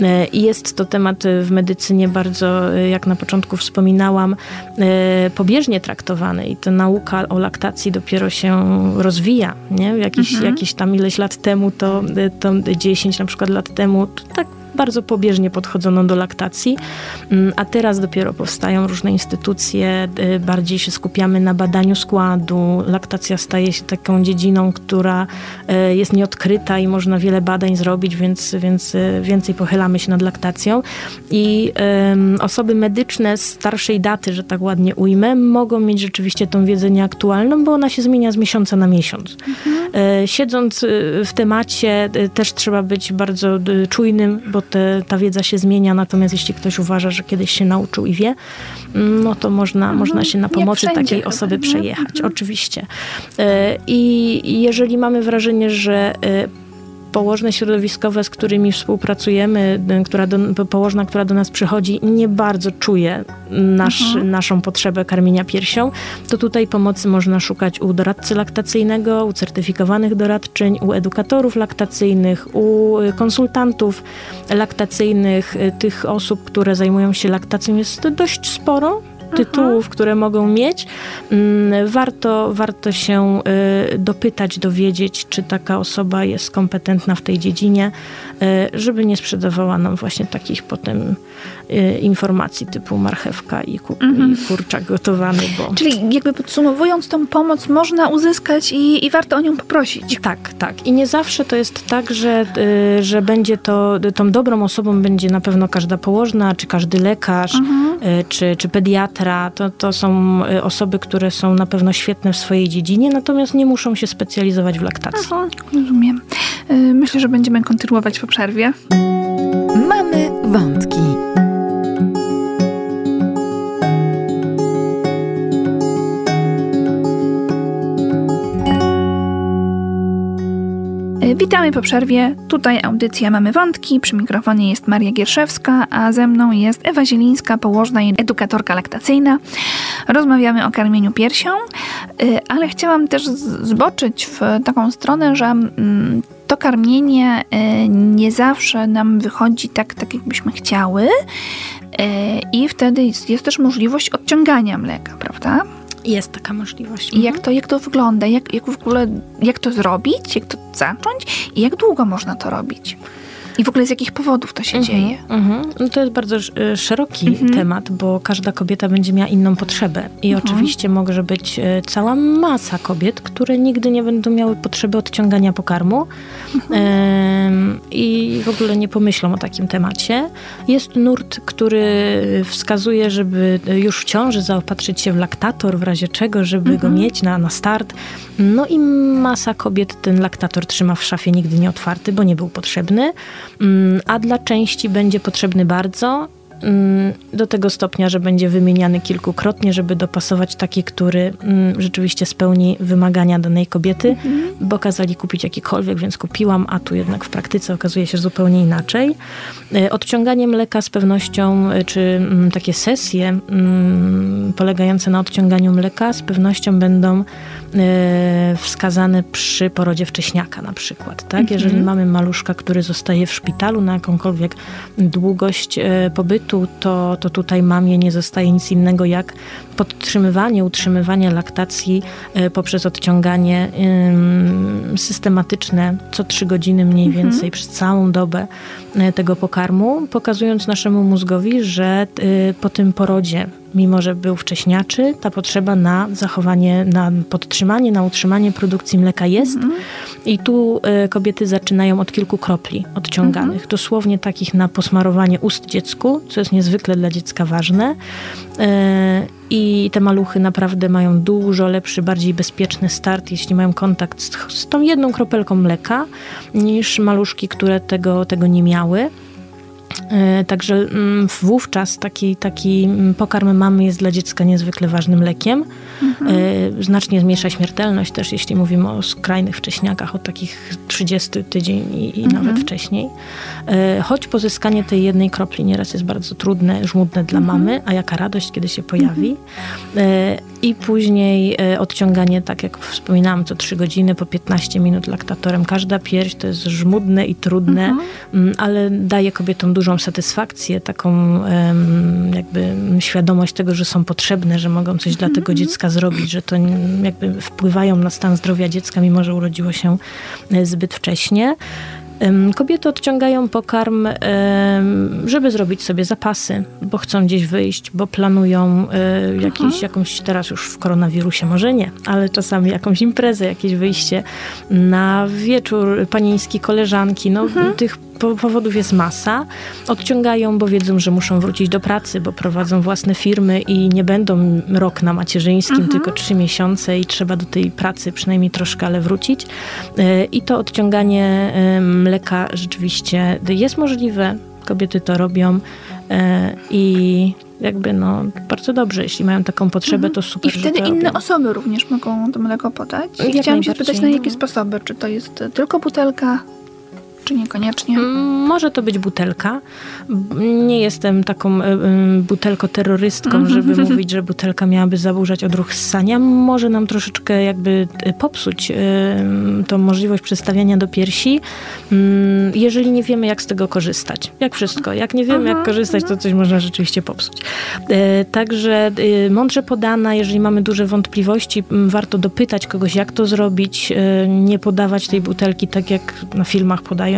E, I jest to temat y, w medycynie bardzo, y, jak na początku wspominałam, e, pobieżnie traktowany i ta nauka o laktacji dopiero się rozwija. Nie? Jakiś, Jakieś tam ileś lat temu, to, y, to 10 na przykład lat temu, to tak bardzo pobieżnie podchodzono do laktacji, Mm, a teraz dopiero powstają różne instytucje, y, bardziej się skupiamy na badaniu składu. Laktacja staje się taką dziedziną, która y, jest nieodkryta i można wiele badań zrobić, więc, więc y, więcej pochylamy się nad laktacją. I osoby medyczne z starszej daty, że tak ładnie ujmę, mogą mieć rzeczywiście tą wiedzę nieaktualną, bo ona się zmienia z miesiąca na miesiąc. E, Siedząc w temacie, też trzeba być bardzo czujnym, bo te, ta wiedza się zmienia. Natomiast jeśli ktoś uważa, że kiedyś się nauczył i wie, mm, no to można, można się na Mhm. Pomocy takiej chyba, osoby nie? przejechać. Oczywiście. E, I i jeżeli mamy wrażenie, że e, położne środowiskowe, z którymi współpracujemy, y, która do, po- położna, która do nas przychodzi, nie bardzo czuje nasz, naszą potrzebę karmienia piersią, to tutaj pomocy można szukać u doradcy laktacyjnego, u certyfikowanych doradczyń, u edukatorów laktacyjnych, u y, konsultantów laktacyjnych, y, tych osób, które zajmują się laktacją jest dość sporo tytułów, które mogą mieć. Mm, Warto, warto się y, dopytać, dowiedzieć, czy taka osoba jest kompetentna w tej dziedzinie, y, żeby nie sprzedawała nam właśnie takich potem y, informacji typu marchewka i, ku, i kurczak gotowany, bo... Czyli jakby podsumowując, tą pomoc można uzyskać i, i warto o nią poprosić. Tak, tak. I nie zawsze to jest tak, że, że będzie to, tą dobrą osobą będzie na pewno każda położna, czy każdy lekarz, y, czy, czy pediatra. To, to są y, osoby, które są na pewno świetne w swojej dziedzinie, natomiast nie muszą się specjalizować w laktacji. Aha, rozumiem. Y, Myślę, że będziemy kontynuować po przerwie. Mamy wątki. Witamy po przerwie. Tutaj audycja Mamy Wątki. Przy mikrofonie jest Maria Gierszewska, a ze mną jest Ewa Zielińska, położna i edukatorka laktacyjna. Rozmawiamy o karmieniu piersią, y, ale chciałam też zboczyć w taką stronę, że mm, to karmienie e, nie zawsze nam wychodzi tak, tak jakbyśmy chciały e, i wtedy jest, jest też możliwość odciągania mleka, prawda? Jest taka możliwość. I jak to, jak to wygląda? Jak, jak w ogóle, jak to zrobić? Jak to zacząć? I jak długo można to robić? I w ogóle z jakich powodów to się Mhm, dzieje? mhm. No to jest bardzo y, szeroki Mhm. temat, bo każda kobieta będzie miała inną potrzebę. I oczywiście może być y, cała masa kobiet, które nigdy nie będą miały potrzeby odciągania pokarmu. Ym, i w ogóle nie pomyślą o takim temacie. Jest nurt, który wskazuje, żeby już w ciąży zaopatrzyć się w laktator, w razie czego, żeby go mieć na, na start. No i masa kobiet ten laktator trzyma w szafie nigdy nie otwarty, bo nie był potrzebny. Mm, a dla części będzie potrzebny bardzo. Mm, Do tego stopnia, że będzie wymieniany kilkukrotnie, żeby dopasować taki, który mm, rzeczywiście spełni wymagania danej kobiety, bo kazali kupić jakikolwiek, więc kupiłam, a tu jednak w praktyce okazuje się zupełnie inaczej. E, Odciąganie mleka z pewnością, e, czy mm, takie sesje polegające na odciąganiu mleka z pewnością będą e, wskazane przy porodzie wcześniaka na przykład. Tak? Jeżeli mamy maluszka, który zostaje w szpitalu na jakąkolwiek długość e, pobytu, to, to tutaj mamie nie zostaje nic innego jak podtrzymywanie, utrzymywanie laktacji e, poprzez odciąganie systematyczne co trzy godziny mniej więcej przez całą dobę e, tego pokarmu, pokazując naszemu mózgowi, że e, po tym porodzie mimo że był wcześniaczy, ta potrzeba na zachowanie, na podtrzymanie, na utrzymanie produkcji mleka jest. I tu kobiety zaczynają od kilku kropli odciąganych, dosłownie takich na posmarowanie ust dziecku, co jest niezwykle dla dziecka ważne. E, I te maluchy naprawdę mają dużo lepszy, bardziej bezpieczny start, jeśli mają kontakt z, z tą jedną kropelką mleka, niż maluszki, które tego, tego nie miały. E, Także mm, wówczas taki, taki mm, pokarm mamy jest dla dziecka niezwykle ważnym lekiem. E, Znacznie zmniejsza śmiertelność też, jeśli mówimy o skrajnych wcześniakach, o takich 30 tydzień i, i nawet wcześniej. E, Choć pozyskanie tej jednej kropli nieraz jest bardzo trudne, żmudne dla mamy, a jaka radość, kiedy się pojawi. I później e, odciąganie, tak jak wspominałam, co 3 godziny po 15 minut laktatorem. Każda pierś to jest żmudne i trudne, mm, ale daje kobietom dużą satysfakcję, taką jakby świadomość tego, że są potrzebne, że mogą coś dla tego dziecka zrobić, że to jakby wpływają na stan zdrowia dziecka, mimo że urodziło się e, zbyt wcześnie. Kobiety odciągają pokarm, żeby zrobić sobie zapasy, bo chcą gdzieś wyjść, bo planują e, jakiś, jakąś, teraz już w koronawirusie może nie, ale czasami jakąś imprezę, jakieś wyjście na wieczór panieński, koleżanki. No, Tych po- powodów jest masa. Odciągają, bo wiedzą, że muszą wrócić do pracy, bo prowadzą własne firmy i nie będą rok na macierzyńskim, tylko trzy miesiące i trzeba do tej pracy przynajmniej troszkę, ale wrócić. E, I to odciąganie mleka rzeczywiście jest możliwe. Kobiety to robią e, i jakby no bardzo dobrze, jeśli mają taką potrzebę, to super, I wtedy inne robią. osoby również mogą to mleko podać. I Jak chciałam się spytać, na jakie sposoby? Czy to jest tylko butelka, czy niekoniecznie? Mm, Może to być butelka. Nie jestem taką e, e, butelko-terrorystką, żeby mówić, że butelka miałaby zaburzać odruch ssania. Może nam troszeczkę jakby e, popsuć tą możliwość przedstawiania do piersi, mm, jeżeli nie wiemy, jak z tego korzystać. Jak wszystko. Jak nie wiemy, jak korzystać, to coś można rzeczywiście popsuć. Także mądrze podana, jeżeli mamy duże wątpliwości, warto dopytać kogoś, jak to zrobić, nie podawać tej butelki tak, jak na filmach podają,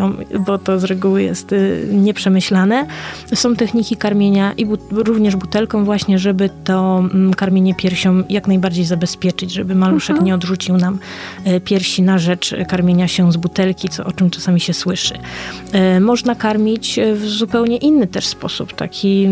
bo to z reguły jest e, nieprzemyślane. Są techniki karmienia i bu- również butelką właśnie, żeby to mm, karmienie piersią jak najbardziej zabezpieczyć, żeby maluszek nie odrzucił nam e, piersi na rzecz karmienia się z butelki, co, o czym czasami się słyszy. Można karmić w zupełnie inny też sposób, taki...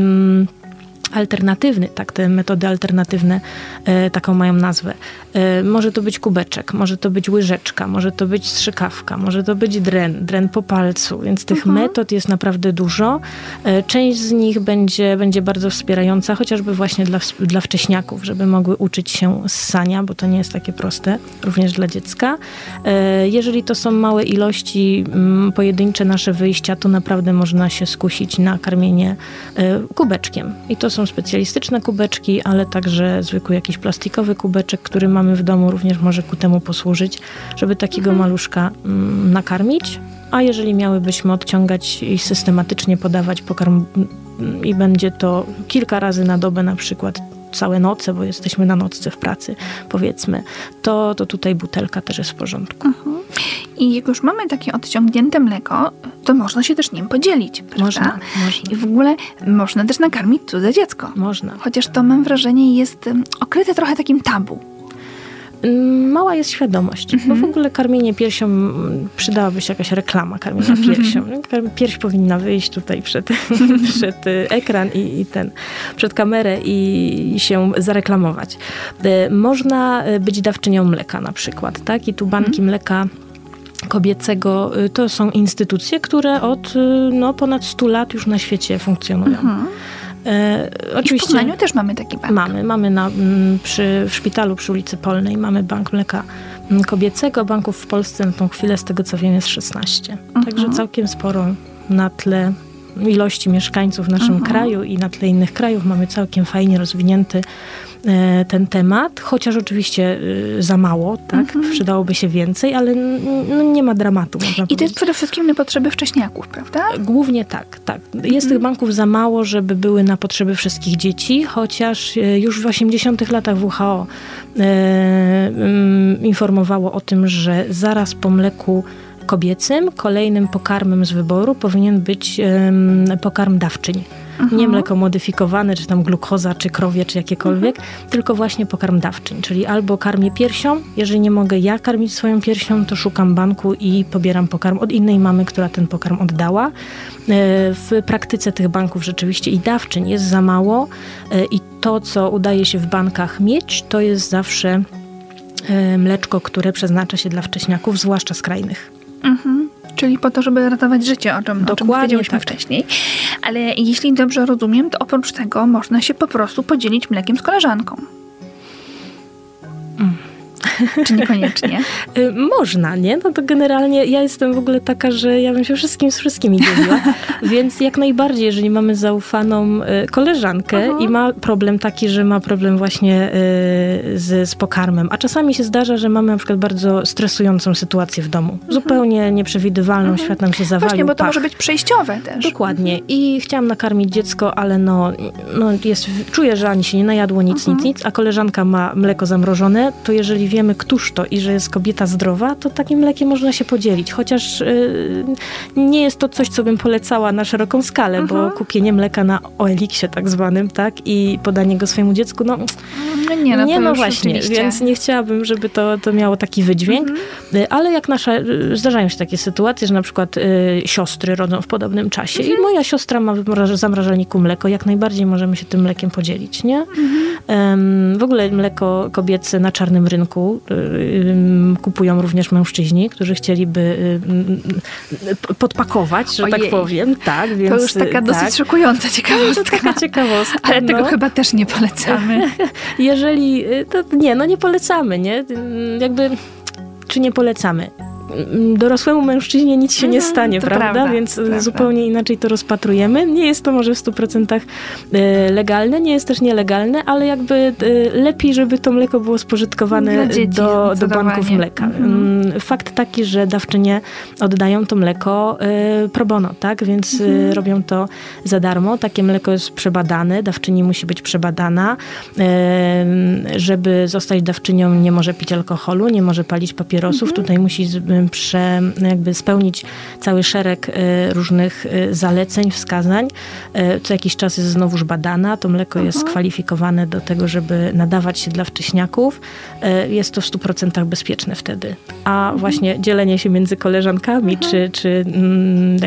alternatywny, tak, te metody alternatywne e, taką mają nazwę. E, może to być kubeczek, może to być łyżeczka, może to być strzykawka, może to być dren, dren po palcu, więc tych metod jest naprawdę dużo. E, część z nich będzie, będzie bardzo wspierająca, chociażby właśnie dla, dla wcześniaków, żeby mogły uczyć się ssania, bo to nie jest takie proste, również dla dziecka. E, jeżeli to są małe ilości, mm, pojedyncze nasze wyjścia, to naprawdę można się skusić na karmienie e, kubeczkiem. I to są są specjalistyczne kubeczki, ale także zwykły jakiś plastikowy kubeczek, który mamy w domu, również może ku temu posłużyć, żeby takiego mhm. maluszka mm, nakarmić. A jeżeli miałybyśmy odciągać i systematycznie podawać pokarm mm, i będzie to kilka razy na dobę na przykład, całe noce, bo jesteśmy na nocce w pracy, powiedzmy, to, to tutaj butelka też jest w porządku. Mhm. I jak już mamy takie odciągnięte mleko, to można się też nim podzielić, prawda? Można, można. I w ogóle można też nakarmić cudze dziecko. Można. Chociaż to mam wrażenie jest okryte trochę takim tabu. Mała jest świadomość, bo w ogóle karmienie piersią, przydałaby się jakaś reklama karmienia piersią. Pierś powinna wyjść tutaj przed, przed y, ekran i, i, ten, przed kamerę i, i się zareklamować. Y, można y, być dawczynią mleka na przykład, tak? I tu banki mhm. mleka kobiecego to są instytucje, które od no, ponad 100 lat już na świecie funkcjonują. Mhm. E, oczywiście, I w Poznaniu też mamy taki bank. Mamy, mamy na, przy, w szpitalu przy ulicy Polnej mamy bank mleka kobiecego. Banków w Polsce na tą chwilę, z tego co wiem, jest 16. Mhm. Także całkiem sporo na tle ilości mieszkańców w naszym mhm. kraju i na tle innych krajów mamy całkiem fajnie rozwinięty E, ten temat, chociaż oczywiście y, za mało, tak? Mhm. Przydałoby się więcej, ale no, nie ma dramatu. I powiedzieć. to jest przede wszystkim na potrzeby wcześniaków, prawda? Głównie tak, tak. Jest mhm. tych banków za mało, żeby były na potrzeby wszystkich dzieci, chociaż e, już w 80 latach WHO e, informowało o tym, że zaraz po mleku kobiecym kolejnym pokarmem z wyboru powinien być pokarm dawczyń. Mhm. Nie mleko modyfikowane, czy tam glukoza, czy krowie, czy jakiekolwiek, mhm. tylko właśnie pokarm dawczyń. Czyli albo karmię piersią, jeżeli nie mogę ja karmić swoją piersią, to szukam banku i pobieram pokarm od innej mamy, która ten pokarm oddała. E, w praktyce tych banków rzeczywiście i dawczyń jest za mało e, i to, co udaje się w bankach mieć, to jest zawsze e, mleczko, które przeznacza się dla wcześniaków, zwłaszcza skrajnych. Mhm. Czyli po to, żeby ratować życie, o czym, o czym powiedzieliśmy tak. wcześniej. Ale jeśli dobrze rozumiem, to oprócz tego można się po prostu podzielić mlekiem z koleżanką. Mm. Czy niekoniecznie? Y, można, nie? No to generalnie ja jestem w ogóle taka, że ja bym się wszystkim z wszystkimi dzieliła. Więc jak najbardziej, jeżeli mamy zaufaną y, koleżankę Aha. i ma problem taki, że ma problem właśnie y, z, z pokarmem, a czasami się zdarza, że mamy na przykład bardzo stresującą sytuację w domu. Mhm. Zupełnie nieprzewidywalną, mhm. świat nam się zawalił. Właśnie, bo to pach. może być przejściowe też. Dokładnie. I chciałam nakarmić dziecko, ale no, no jest, czuję, że ani się nie najadło nic, mhm. nic, nic, a koleżanka ma mleko zamrożone, to jeżeli wiemy, któż to i że jest kobieta zdrowa, to takim mlekiem można się podzielić. Chociaż yy, nie jest to coś, co bym polecała na szeroką skalę, bo mhm. kupienie mleka na OLX-ie tak zwanym, tak, i podanie go swojemu dziecku, no, no nie, no, nie, no właśnie, więc nie chciałabym, żeby to, to miało taki wydźwięk, mhm. Y, ale jak nasza, y, zdarzają się takie sytuacje, że na przykład y, siostry rodzą w podobnym czasie mhm. i moja siostra ma w zamrażalniku mleko, jak najbardziej możemy się tym mlekiem podzielić, nie? Mhm. W ogóle mleko kobiece na czarnym rynku kupują również mężczyźni, którzy chcieliby podpakować, że tak Ojej. tak powiem. Tak, więc, to już taka tak. dosyć szokująca ciekawostka. Taka ciekawostka. Ale no. tego chyba też nie polecamy. Jeżeli, to nie, no nie polecamy, nie? Jakby, czy nie polecamy? Dorosłemu mężczyźnie nic się nie mhm, stanie, prawda? prawda? Więc prawda. zupełnie inaczej to rozpatrujemy. Nie jest to może w 100% e, legalne, nie jest też nielegalne, ale jakby e, lepiej, żeby to mleko było spożytkowane dzieci, do, do banków mleka. Mhm. Mm, fakt taki, że dawczynie oddają to mleko e, pro bono, tak? Więc mhm. robią to za darmo. Takie mleko jest przebadane, dawczyni musi być przebadana. Żeby zostać dawczynią nie może pić alkoholu, nie może palić papierosów. Tutaj musi prze, jakby spełnić cały szereg e, różnych e, zaleceń, wskazań. E, co jakiś czas jest znowuż badana. To mleko jest mhm. kwalifikowane do tego, żeby nadawać się dla wcześniaków. Jest to w 100% bezpieczne wtedy. A mhm. właśnie dzielenie się między koleżankami, mhm. czy, czy mm,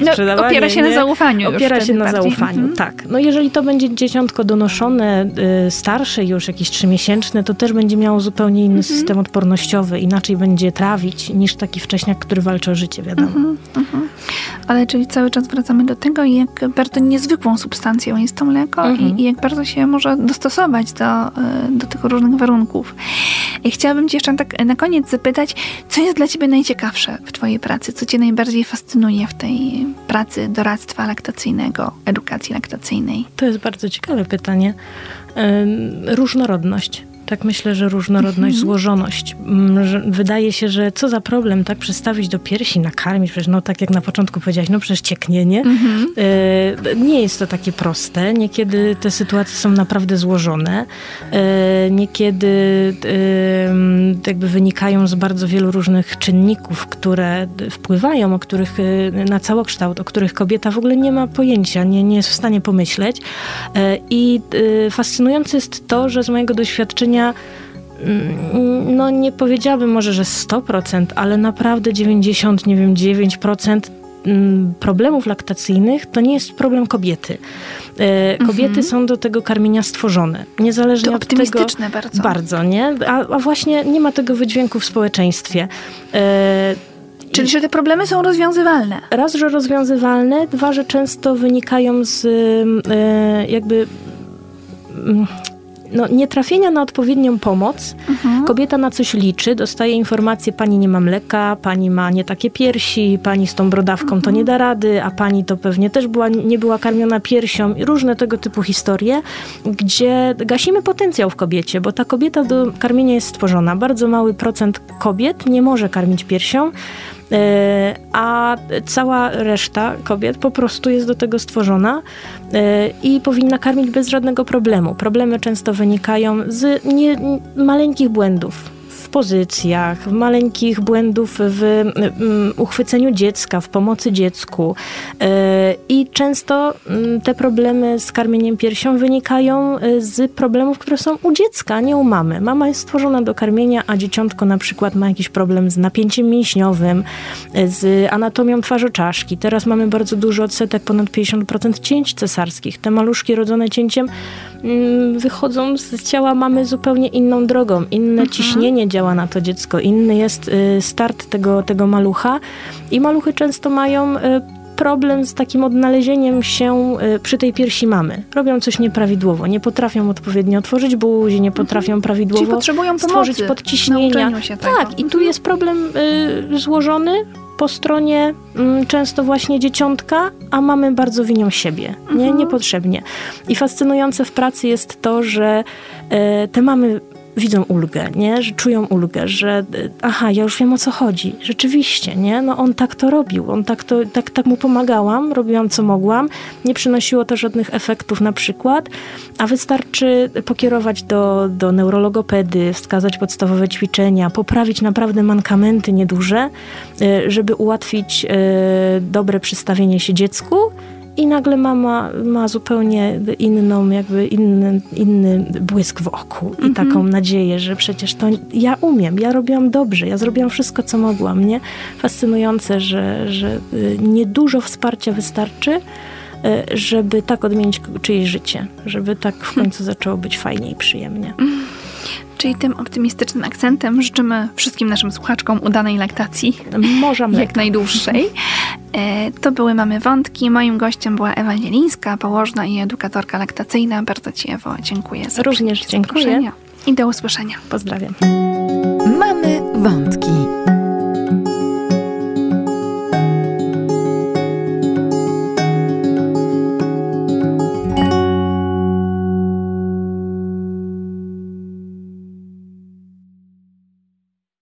no, opiera się nie? na zaufaniu. Opiera się na zaufaniu, mhm. tak. No jeżeli to będzie dzieciątko donoszone, y, starsze już, jakieś trzymiesięczne, to też będzie miało zupełnie inny mhm. system odpornościowy. Inaczej będzie trawić niż taki wcześniak, który walczy o życie, wiadomo. Mhm. mhm. Ale czyli cały czas wracamy do tego, jak bardzo niezwykłą substancją jest to mleko i, mhm. i, jak bardzo się może dostosować do, y, do tych różnych warunków. I chciałabym cię jeszcze tak na koniec zapytać, co jest dla ciebie najciekawsze w twojej pracy? Co cię najbardziej fascynuje w tej pracy doradztwa laktacyjnego, edukacji laktacyjnej? To jest bardzo ciekawe pytanie. Różnorodność tak myślę, że różnorodność, mhm. złożoność. Mm, wydaje się, że co za problem, tak przestawić do piersi, nakarmić, przecież no tak jak na początku powiedziałaś, no przecież cieknie, nie? Mhm. E, nie jest to takie proste. Niekiedy te sytuacje są naprawdę złożone. E, niekiedy e, jakby wynikają z bardzo wielu różnych czynników, które wpływają, o których e, na całokształt, o których kobieta w ogóle nie ma pojęcia, nie, nie jest w stanie pomyśleć. I fascynujące jest to, że z mojego doświadczenia Mm, no nie powiedziałabym może, że 100%, ale naprawdę 90, nie wiem, 9% mm, problemów laktacyjnych to nie jest problem kobiety. E, kobiety mhm. są do tego karmienia stworzone. Niezależnie to od tego. bardzo. Bardzo, nie? A, a, właśnie nie ma tego wydźwięku w społeczeństwie. E, Czyli, że te problemy są rozwiązywalne? Raz, że rozwiązywalne, dwa, że często wynikają z e, jakby no, nietrafienia na odpowiednią pomoc. Mhm. Kobieta na coś liczy, dostaje informację, pani nie ma mleka, pani ma nie takie piersi, pani z tą brodawką mhm. to nie da rady, a pani to pewnie też była, nie była karmiona piersią i różne tego typu historie, gdzie gasimy potencjał w kobiecie, bo ta kobieta do karmienia jest stworzona. Bardzo mały procent kobiet nie może karmić piersią, a cała reszta kobiet po prostu jest do tego stworzona e, i powinna karmić bez żadnego problemu. Problemy często wynikają z nie, maleńkich błędów pozycjach, maleńkich błędów w mm, uchwyceniu dziecka, w pomocy dziecku. E, I często mm, te problemy z karmieniem piersią wynikają e, z problemów, które są u dziecka, nie u mamy. Mama jest stworzona do karmienia, a dzieciątko na przykład ma jakiś problem z napięciem mięśniowym, e, z anatomią twarzoczaszki. Teraz mamy bardzo duży odsetek, ponad 50% cięć cesarskich. Te maluszki rodzone cięciem mm, wychodzą z ciała mamy zupełnie inną drogą. Inne mhm. ciśnienie działa działa na to dziecko, inny jest y, start tego, tego malucha i maluchy często mają y, problem z takim odnalezieniem się y, przy tej piersi mamy. Robią coś nieprawidłowo, nie potrafią odpowiednio otworzyć buzi, nie potrafią mhm. prawidłowo Czyli potrzebują stworzyć podciśnienia. Tak, i tu jest problem y, złożony po stronie y, często właśnie dzieciątka, a mamy bardzo winią siebie, nie? Mhm. niepotrzebnie. I fascynujące w pracy jest to, że y, te mamy widzą ulgę, nie? Że czują ulgę, że aha, ja już wiem o co chodzi. Rzeczywiście, nie? No on tak to robił, on tak, to, tak, tak mu pomagałam, robiłam co mogłam. Nie przynosiło to żadnych efektów na przykład, a wystarczy pokierować do, do neurologopedy, wskazać podstawowe ćwiczenia, poprawić naprawdę mankamenty nieduże, y, żeby ułatwić y, dobre przystawienie się dziecku i nagle mama ma zupełnie inną, jakby inny, inny błysk w oku i mhm. taką nadzieję, że przecież to ja umiem, ja robiłam dobrze, ja zrobiłam wszystko, co mogłam, nie? Fascynujące, że, że y, niedużo wsparcia wystarczy, y, żeby tak odmienić czyjeś życie, żeby tak w końcu zaczęło być fajnie i przyjemnie. Czyli tym optymistycznym akcentem życzymy wszystkim naszym słuchaczkom udanej laktacji. Mleka. Jak najdłuższej. E, to były Mamy Wątki. Moim gościem była Ewa Zielińska, położna i edukatorka laktacyjna. Bardzo Ci, Ewo, dziękuję za Również dziękuję. I do usłyszenia. Pozdrawiam. Mamy Wątki.